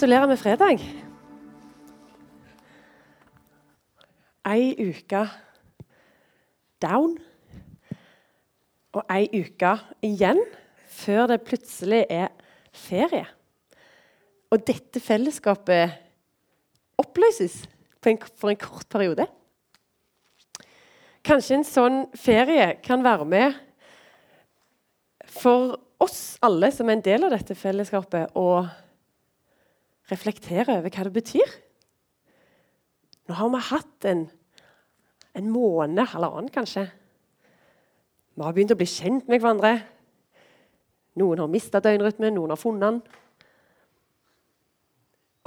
Gratulerer med fredag. Ei uke down og ei uke igjen før det plutselig er ferie. Og dette fellesskapet oppløses en, for en kort periode. Kanskje en sånn ferie kan være med for oss alle som er en del av dette fellesskapet, å reflektere over hva det betyr. Nå har vi hatt en, en måned, halvannen kanskje. Vi har begynt å bli kjent med hverandre. Noen har mista døgnrytmen, noen har funnet den.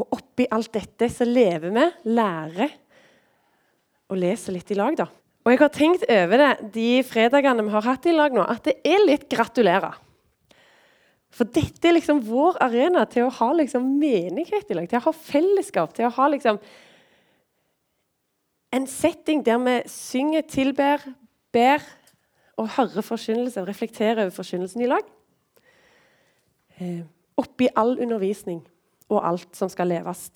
Og oppi alt dette så lever vi, lærer og leser litt i lag. da. Og jeg har tenkt over det de fredagene vi har hatt i lag nå, at det er litt gratulerer. For dette er liksom vår arena til å ha liksom menighet i lag, til å ha fellesskap, til å ha liksom en setting der vi synger, tilber, ber og hører forkynnelse reflekterer over forkynnelsen i lag. Eh, oppi all undervisning og alt som skal leves.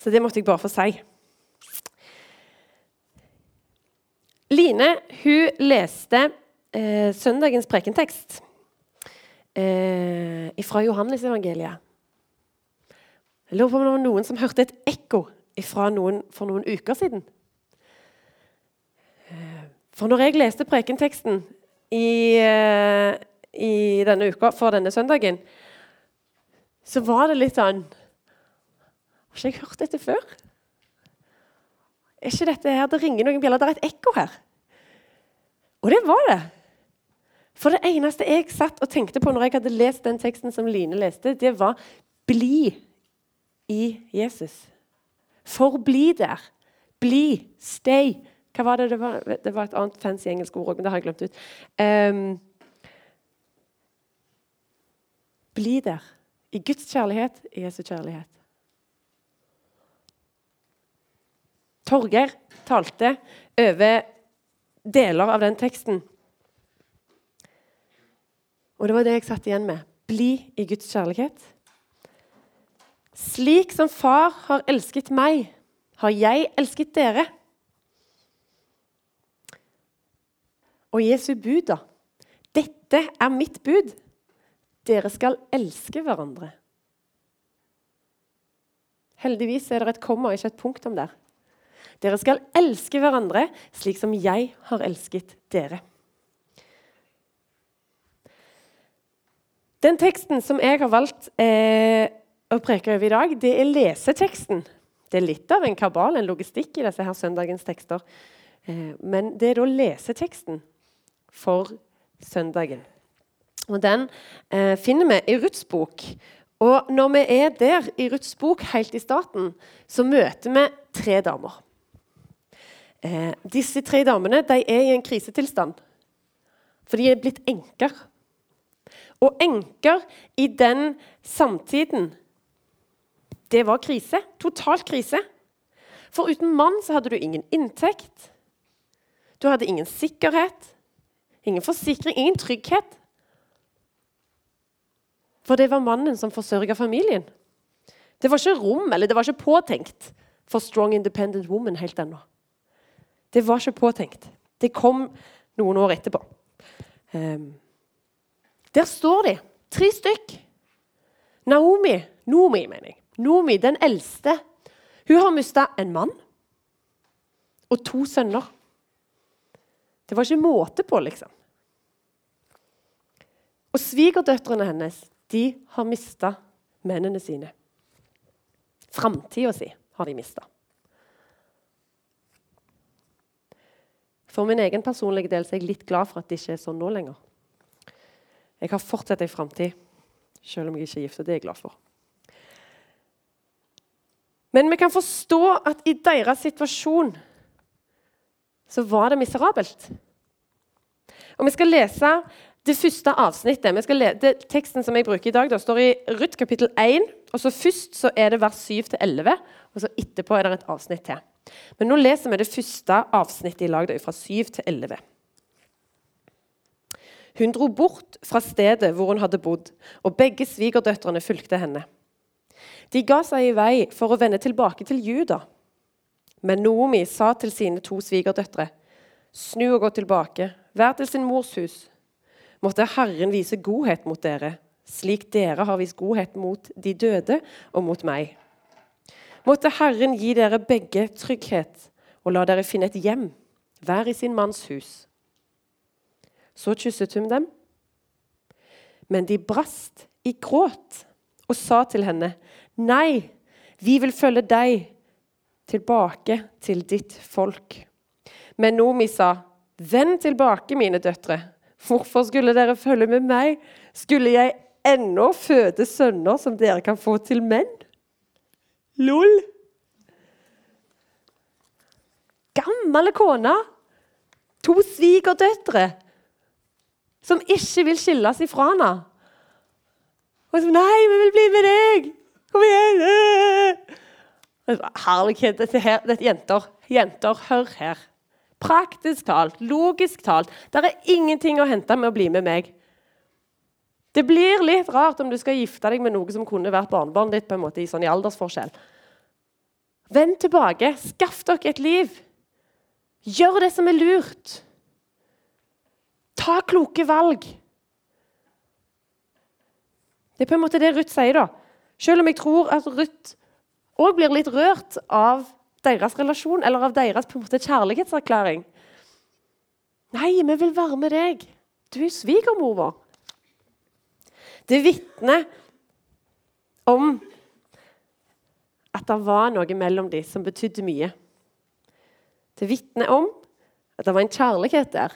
Så det måtte jeg bare få si. Line hun leste eh, søndagens prekentekst eh, fra Johannes-evangeliet. Jeg lurer på om det var noen som hørte et ekko fra noen, for noen uker siden. Eh, for når jeg leste prekenteksten i, eh, i denne uka for denne søndagen, så var det litt sånn Har ikke jeg hørt dette før? Er ikke dette her, Det ringer noen bjeller. Det er et ekko her. Og det var det. For det eneste jeg satt og tenkte på når jeg hadde lest den teksten som Line leste, det var 'bli i Jesus'. Forbli der. Bli. Stay. Hva var det? Det var, det var et annet fancy engelsk ord òg, men det har jeg glemt ut. Um, bli der. I Guds kjærlighet, i Jesu kjærlighet. Torgeir talte over deler av den teksten. Og det var det jeg satt igjen med. Bli i Guds kjærlighet. Slik som Far har elsket meg, har jeg elsket dere. Og Jesu bud, da. Dette er mitt bud. Dere skal elske hverandre. Heldigvis er det et komma, ikke et punktum der. Dere skal elske hverandre slik som jeg har elsket dere. Den teksten som jeg har valgt eh, å preke over i dag, det er leseteksten. Det er litt av en kabal, en logistikk, i disse her søndagens tekster. Eh, men det er da leseteksten for søndagen. Og Den eh, finner vi i Ruths bok. Og når vi er der i Ruths bok helt i starten, så møter vi tre damer. Eh, disse tre damene de er i en krisetilstand, for de er blitt enker. Og enker i den samtiden Det var krise. Totalt krise. For uten mann så hadde du ingen inntekt. Du hadde ingen sikkerhet, ingen forsikring, ingen trygghet. For det var mannen som forsørga familien. Det var ikke rom, eller det var ikke påtenkt for strong independent woman helt ennå. Det var ikke påtenkt. Det kom noen år etterpå. Um, der står de, tre stykk. Naomi, Nomi, mener jeg. Nomi, den eldste, hun har mista en mann og to sønner. Det var ikke måte på, liksom. Og svigerdøtrene hennes de har mista mennene sine. Framtida si har de mista. For min egen personlige del er jeg litt glad for at det ikke er sånn nå lenger. Jeg har fortsatt ei framtid, selv om jeg ikke er gift. Og det er jeg glad for. Men vi kan forstå at i deres situasjon så var det miserabelt. Og Vi skal lese det første avsnittet. Lese, teksten som jeg bruker i dag, da, står i Ruth kapittel 1. og så Først så er det vers 7-11, og så etterpå er det et avsnitt til. Men nå leser vi det første avsnittet i lag, fra 7 til 11. Hun dro bort fra stedet hvor hun hadde bodd, og begge svigerdøtrene fulgte henne. De ga seg i vei for å vende tilbake til Juda. Men Noomi sa til sine to svigerdøtre.: Snu og gå tilbake, vær til sin mors hus. Måtte Herren vise godhet mot dere, slik dere har vist godhet mot de døde og mot meg. Måtte Herren gi dere begge trygghet og la dere finne et hjem, hver i sin manns hus. Så kysset hun dem. Men de brast i gråt og sa til henne, Nei, vi vil følge deg tilbake til ditt folk. Men Nomi sa, Vend tilbake, mine døtre. Hvorfor skulle dere følge med meg? Skulle jeg ennå føde sønner som dere kan få til menn? Lol. Gamle kone. To svigerdøtre som ikke vil skilles ifra henne. Og så, 'Nei, vi vil bli med deg! Kom igjen!' Herlighet. Dette, her, dette jenter. Jenter, hør her. Praktisk talt, logisk talt. Det er ingenting å hente med å bli med meg. Det blir litt rart om du skal gifte deg med noe som kunne vært barnebarnet ditt. på en måte, i sånn i aldersforskjell. Vend tilbake. Skaff dere et liv. Gjør det som er lurt. Ta kloke valg. Det er på en måte det Ruth sier, da. Selv om jeg tror at Ruth òg blir litt rørt av deres relasjon, eller av deres på en måte kjærlighetserklæring. Nei, vi vil være med deg. Du er svigermor vår. Det vitner om at det var noe mellom dem som betydde mye. Det vitner om at det var en kjærlighet der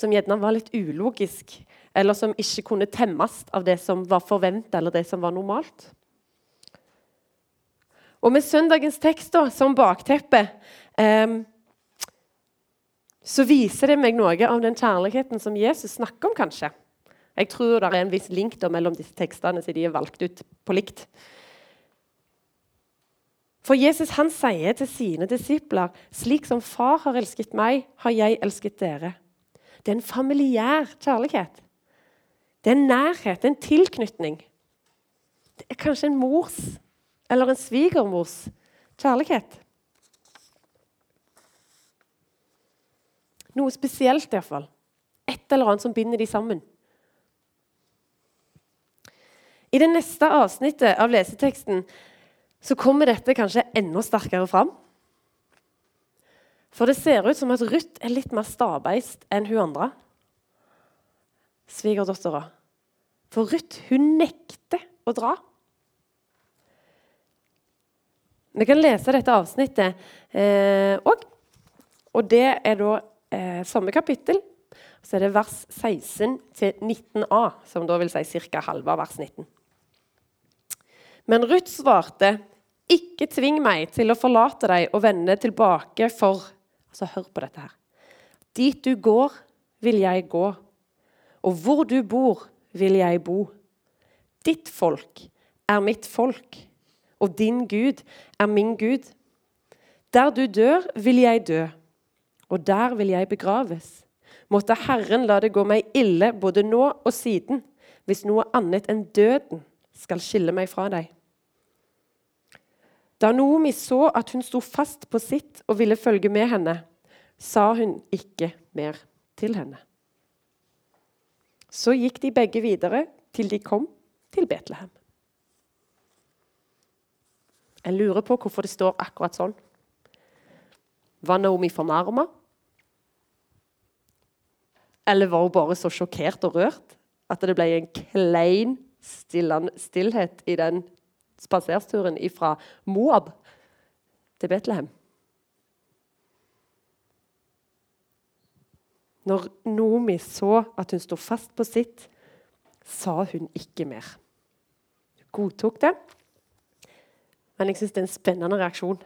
som gjerne var litt ulogisk, eller som ikke kunne temmes av det som var forventa, eller det som var normalt. Og med søndagens tekst da, som bakteppe eh, så viser det meg noe av den kjærligheten som Jesus snakker om, kanskje. Jeg tror det er en viss link da, mellom disse tekstene, så de er valgt ut på likt. For Jesus han sier til sine disipler slik som far har elsket meg, har jeg elsket dere. Det er en familiær kjærlighet. Det er en nærhet, en tilknytning. Det er kanskje en mors eller en svigermors kjærlighet. Noe spesielt, iallfall. Et eller annet som binder de sammen. I det neste avsnittet av leseteksten så kommer dette kanskje enda sterkere fram. For det ser ut som at Ruth er litt mer stabeist enn hun andre. Svigerdattera. For Ruth hun nekter å dra. Vi kan lese dette avsnittet eh, og, og det er da eh, samme kapittel. Så er det vers 16 til 19a, som da vil si ca. halve vers 19. Men Ruth svarte, 'Ikke tving meg til å forlate deg og vende tilbake for' Altså, hør på dette her. 'Dit du går, vil jeg gå, og hvor du bor, vil jeg bo.' 'Ditt folk er mitt folk.' og din Gud er min Gud. Der du dør, vil jeg dø, og der vil jeg begraves. Måtte Herren la det gå meg ille både nå og siden, hvis noe annet enn døden skal skille meg fra deg. Da Noomi så at hun sto fast på sitt og ville følge med henne, sa hun ikke mer til henne. Så gikk de begge videre til de kom til Betlehem. Jeg lurer på hvorfor det står akkurat sånn. Var Naomi fornærma? Eller var hun bare så sjokkert og rørt at det ble en klein stillhet i den spasersturen fra Moab til Betlehem? Når Nomi så at hun sto fast på sitt, sa hun ikke mer. Hun godtok det men jeg syns det er en spennende reaksjon.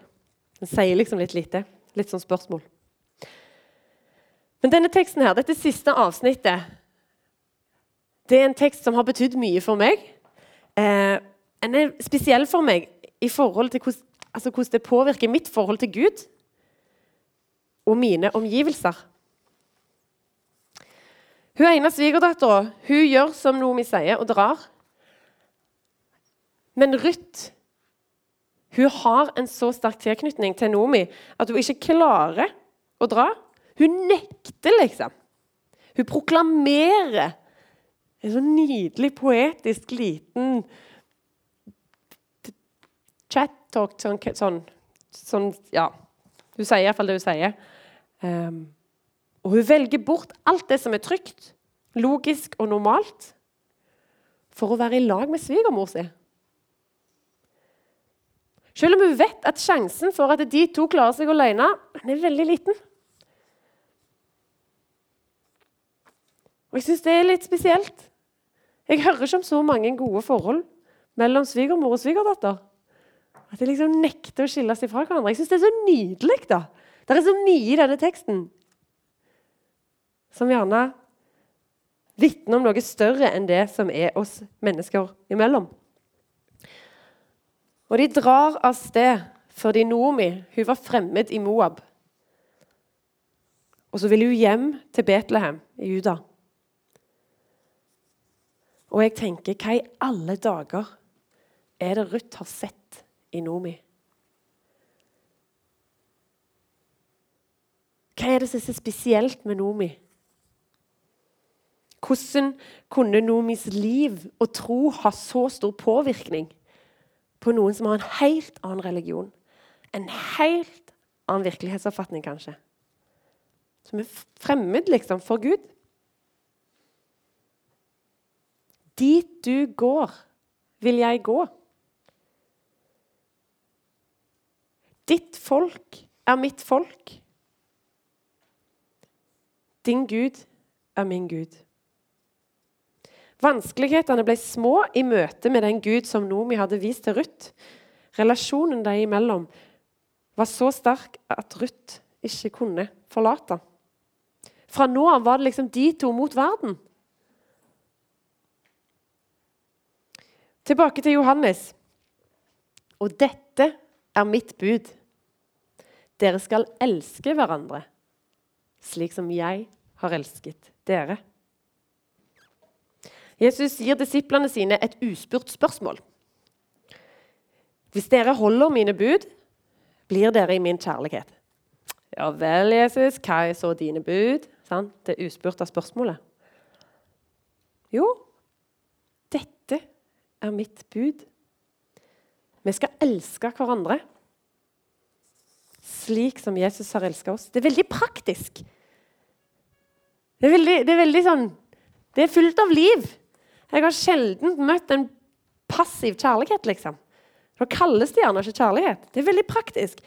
Den sier liksom litt lite. Litt sånn spørsmål. Men denne teksten her, dette siste avsnittet, det er en tekst som har betydd mye for meg. Eh, den er spesiell for meg i forhold til hvordan, altså hvordan det påvirker mitt forhold til Gud og mine omgivelser. Hun ene svigerdattera gjør som Nomi sier, og drar. Men Ruth hun har en så sterk tilknytning til Nomi at hun ikke klarer å dra. Hun nekter, liksom. Hun proklamerer en så nydelig, poetisk, liten chat-talk sånn, sånn, sånn, Ja. Hun sier iallfall det hun sier. Um, og hun velger bort alt det som er trygt, logisk og normalt, for å være i lag med svigermor si. Selv om hun vet at sjansen for at de to klarer seg alene, er veldig liten. Og Jeg syns det er litt spesielt. Jeg hører ikke om så mange gode forhold mellom svigermor og svigerdatter. At de liksom nekter å skille seg fra hverandre. Jeg syns det er så nydelig. da. Det er så mye i denne teksten som gjerne vitner om noe større enn det som er oss mennesker imellom. Og de drar av sted fordi Nomi hun var fremmed i Moab. Og så vil hun hjem til Betlehem i Juda. Og jeg tenker, hva i alle dager er det Ruth har sett i Nomi? Hva er det som er så spesielt med Nomi? Hvordan kunne Nomis liv og tro ha så stor påvirkning på noen som har en helt annen religion? En helt annen virkelighetsoppfatning, kanskje? Som er fremmed, liksom, for Gud? Dit du går, vil jeg gå. Ditt folk er mitt folk. Din Gud er min Gud. Vanskelighetene ble små i møte med den Gud som Nomi hadde vist til Ruth. Relasjonen dem imellom var så sterk at Ruth ikke kunne forlate. Fra nå av var det liksom de to mot verden. Tilbake til Johannes. Og dette er mitt bud. Dere skal elske hverandre slik som jeg har elsket dere. Jesus gir disiplene sine et uspurt spørsmål. Hvis dere holder mine bud, blir dere i min kjærlighet. Ja vel, Jesus, hva er så dine bud? Sant? det uspurte spørsmålet. Jo, dette er mitt bud. Vi skal elske hverandre slik som Jesus har elska oss. Det er veldig praktisk. Det er veldig, det er veldig sånn Det er fullt av liv. Jeg har sjelden møtt en passiv kjærlighet, liksom. Da kalles det gjerne ikke kjærlighet. Det er veldig praktisk.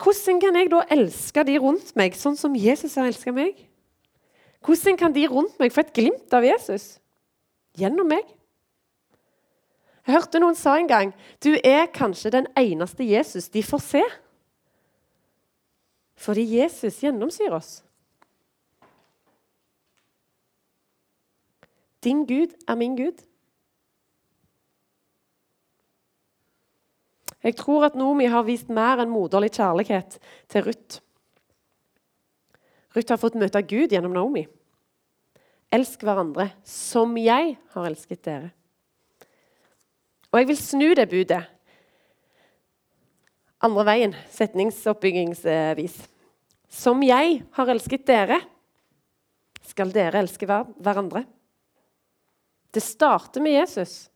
Hvordan kan jeg da elske de rundt meg sånn som Jesus har elska meg? Hvordan kan de rundt meg få et glimt av Jesus gjennom meg? Jeg hørte noen sa en gang du er kanskje den eneste Jesus de får se. Fordi Jesus gjennomsyrer oss. Din Gud er min Gud. Jeg tror at Nomi har vist mer enn moderlig kjærlighet til Ruth. Ruth har fått møte Gud gjennom Naomi. Elsk hverandre som jeg har elsket dere. Og jeg vil snu det budet andre veien, setningsoppbyggingsvis. Som jeg har elsket dere, skal dere elske hverandre. Det starter med Jesus.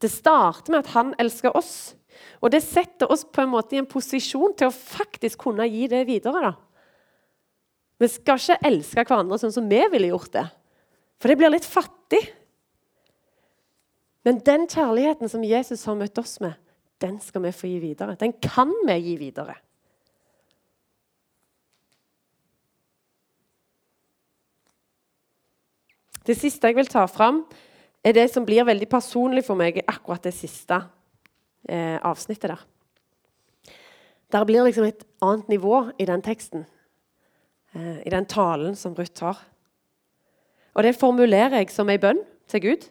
Det starter med at han elsker oss. Og det setter oss på en måte i en posisjon til å faktisk kunne gi det videre. da. Vi skal ikke elske hverandre sånn som vi ville gjort det, for det blir litt fattig. Men den kjærligheten som Jesus har møtt oss med, den skal vi få gi videre. Den kan vi gi videre. Det siste jeg vil ta fram, er det som blir veldig personlig for meg, i akkurat det siste eh, avsnittet der. Der blir liksom et annet nivå i den teksten, eh, i den talen som Ruth har. Og det formulerer jeg som ei bønn til Gud.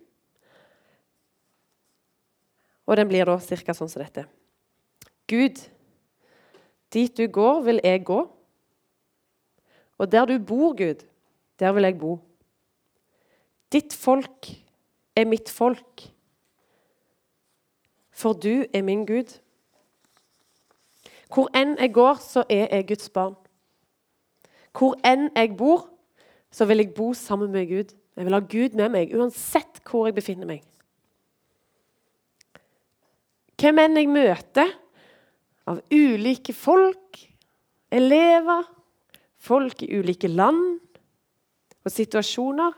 Og den blir da ca. sånn som dette. Gud, dit du går, vil jeg gå. Og der du bor, Gud, der vil jeg bo. Ditt folk er mitt folk, for du er min Gud. Hvor enn jeg går, så er jeg Guds barn. Hvor enn jeg bor, så vil jeg bo sammen med Gud. Jeg vil ha Gud med meg uansett hvor jeg befinner meg. Hvem enn jeg møter av ulike folk, elever, folk i ulike land og situasjoner,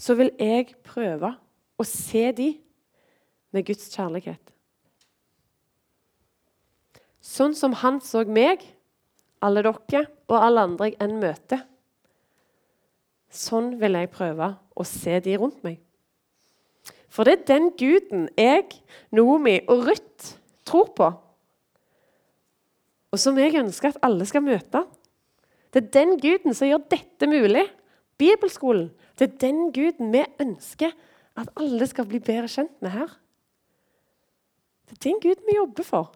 så vil jeg prøve å se de med Guds kjærlighet. Sånn som han så meg, alle dere og alle andre jeg enn møter. Sånn vil jeg prøve å se de rundt meg. For det er den guden jeg, Noomi og Ruth tror på, og som jeg ønsker at alle skal møte. Det er den guden som gjør dette mulig. Bibelskolen. Det er den guden vi ønsker at alle skal bli bedre kjent med her. Det er den guden vi jobber for.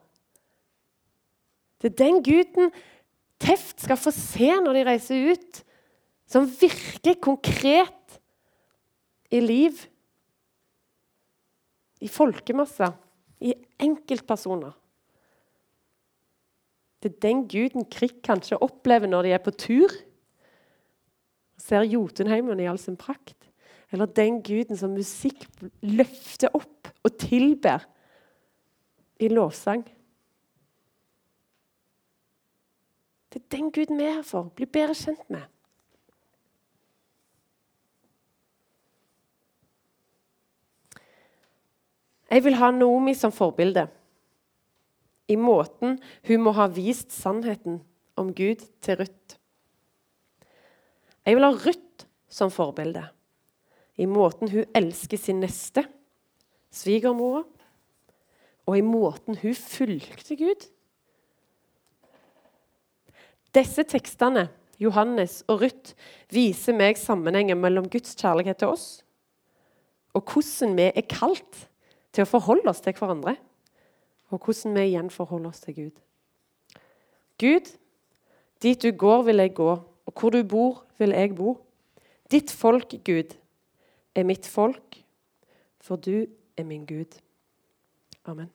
Det er den guden Teft skal få se når de reiser ut, som virker konkret i liv. I folkemasser, i enkeltpersoner. Det er den guden Krik kanskje opplever når de er på tur. Ser Jotunheimen i all sin prakt. Eller den guden som musikk løfter opp og tilber i lovsang. Det er den guden vi er her for. Bli bedre kjent med. Jeg vil ha Naomi som forbilde i måten hun må ha vist sannheten om Gud til Ruth. Jeg vil ha Ruth som forbilde i måten hun elsker sin neste, svigermora, og i måten hun fulgte Gud. Disse tekstene, Johannes og Ruth, viser meg sammenhengen mellom Guds kjærlighet til oss og hvordan vi er kalt til å forholde oss til hverandre og hvordan vi igjen forholder oss til Gud. Gud, dit du går, vil jeg gå, og hvor du bor, vil jeg bo. Ditt folk, Gud, er mitt folk, for du er min Gud. Amen.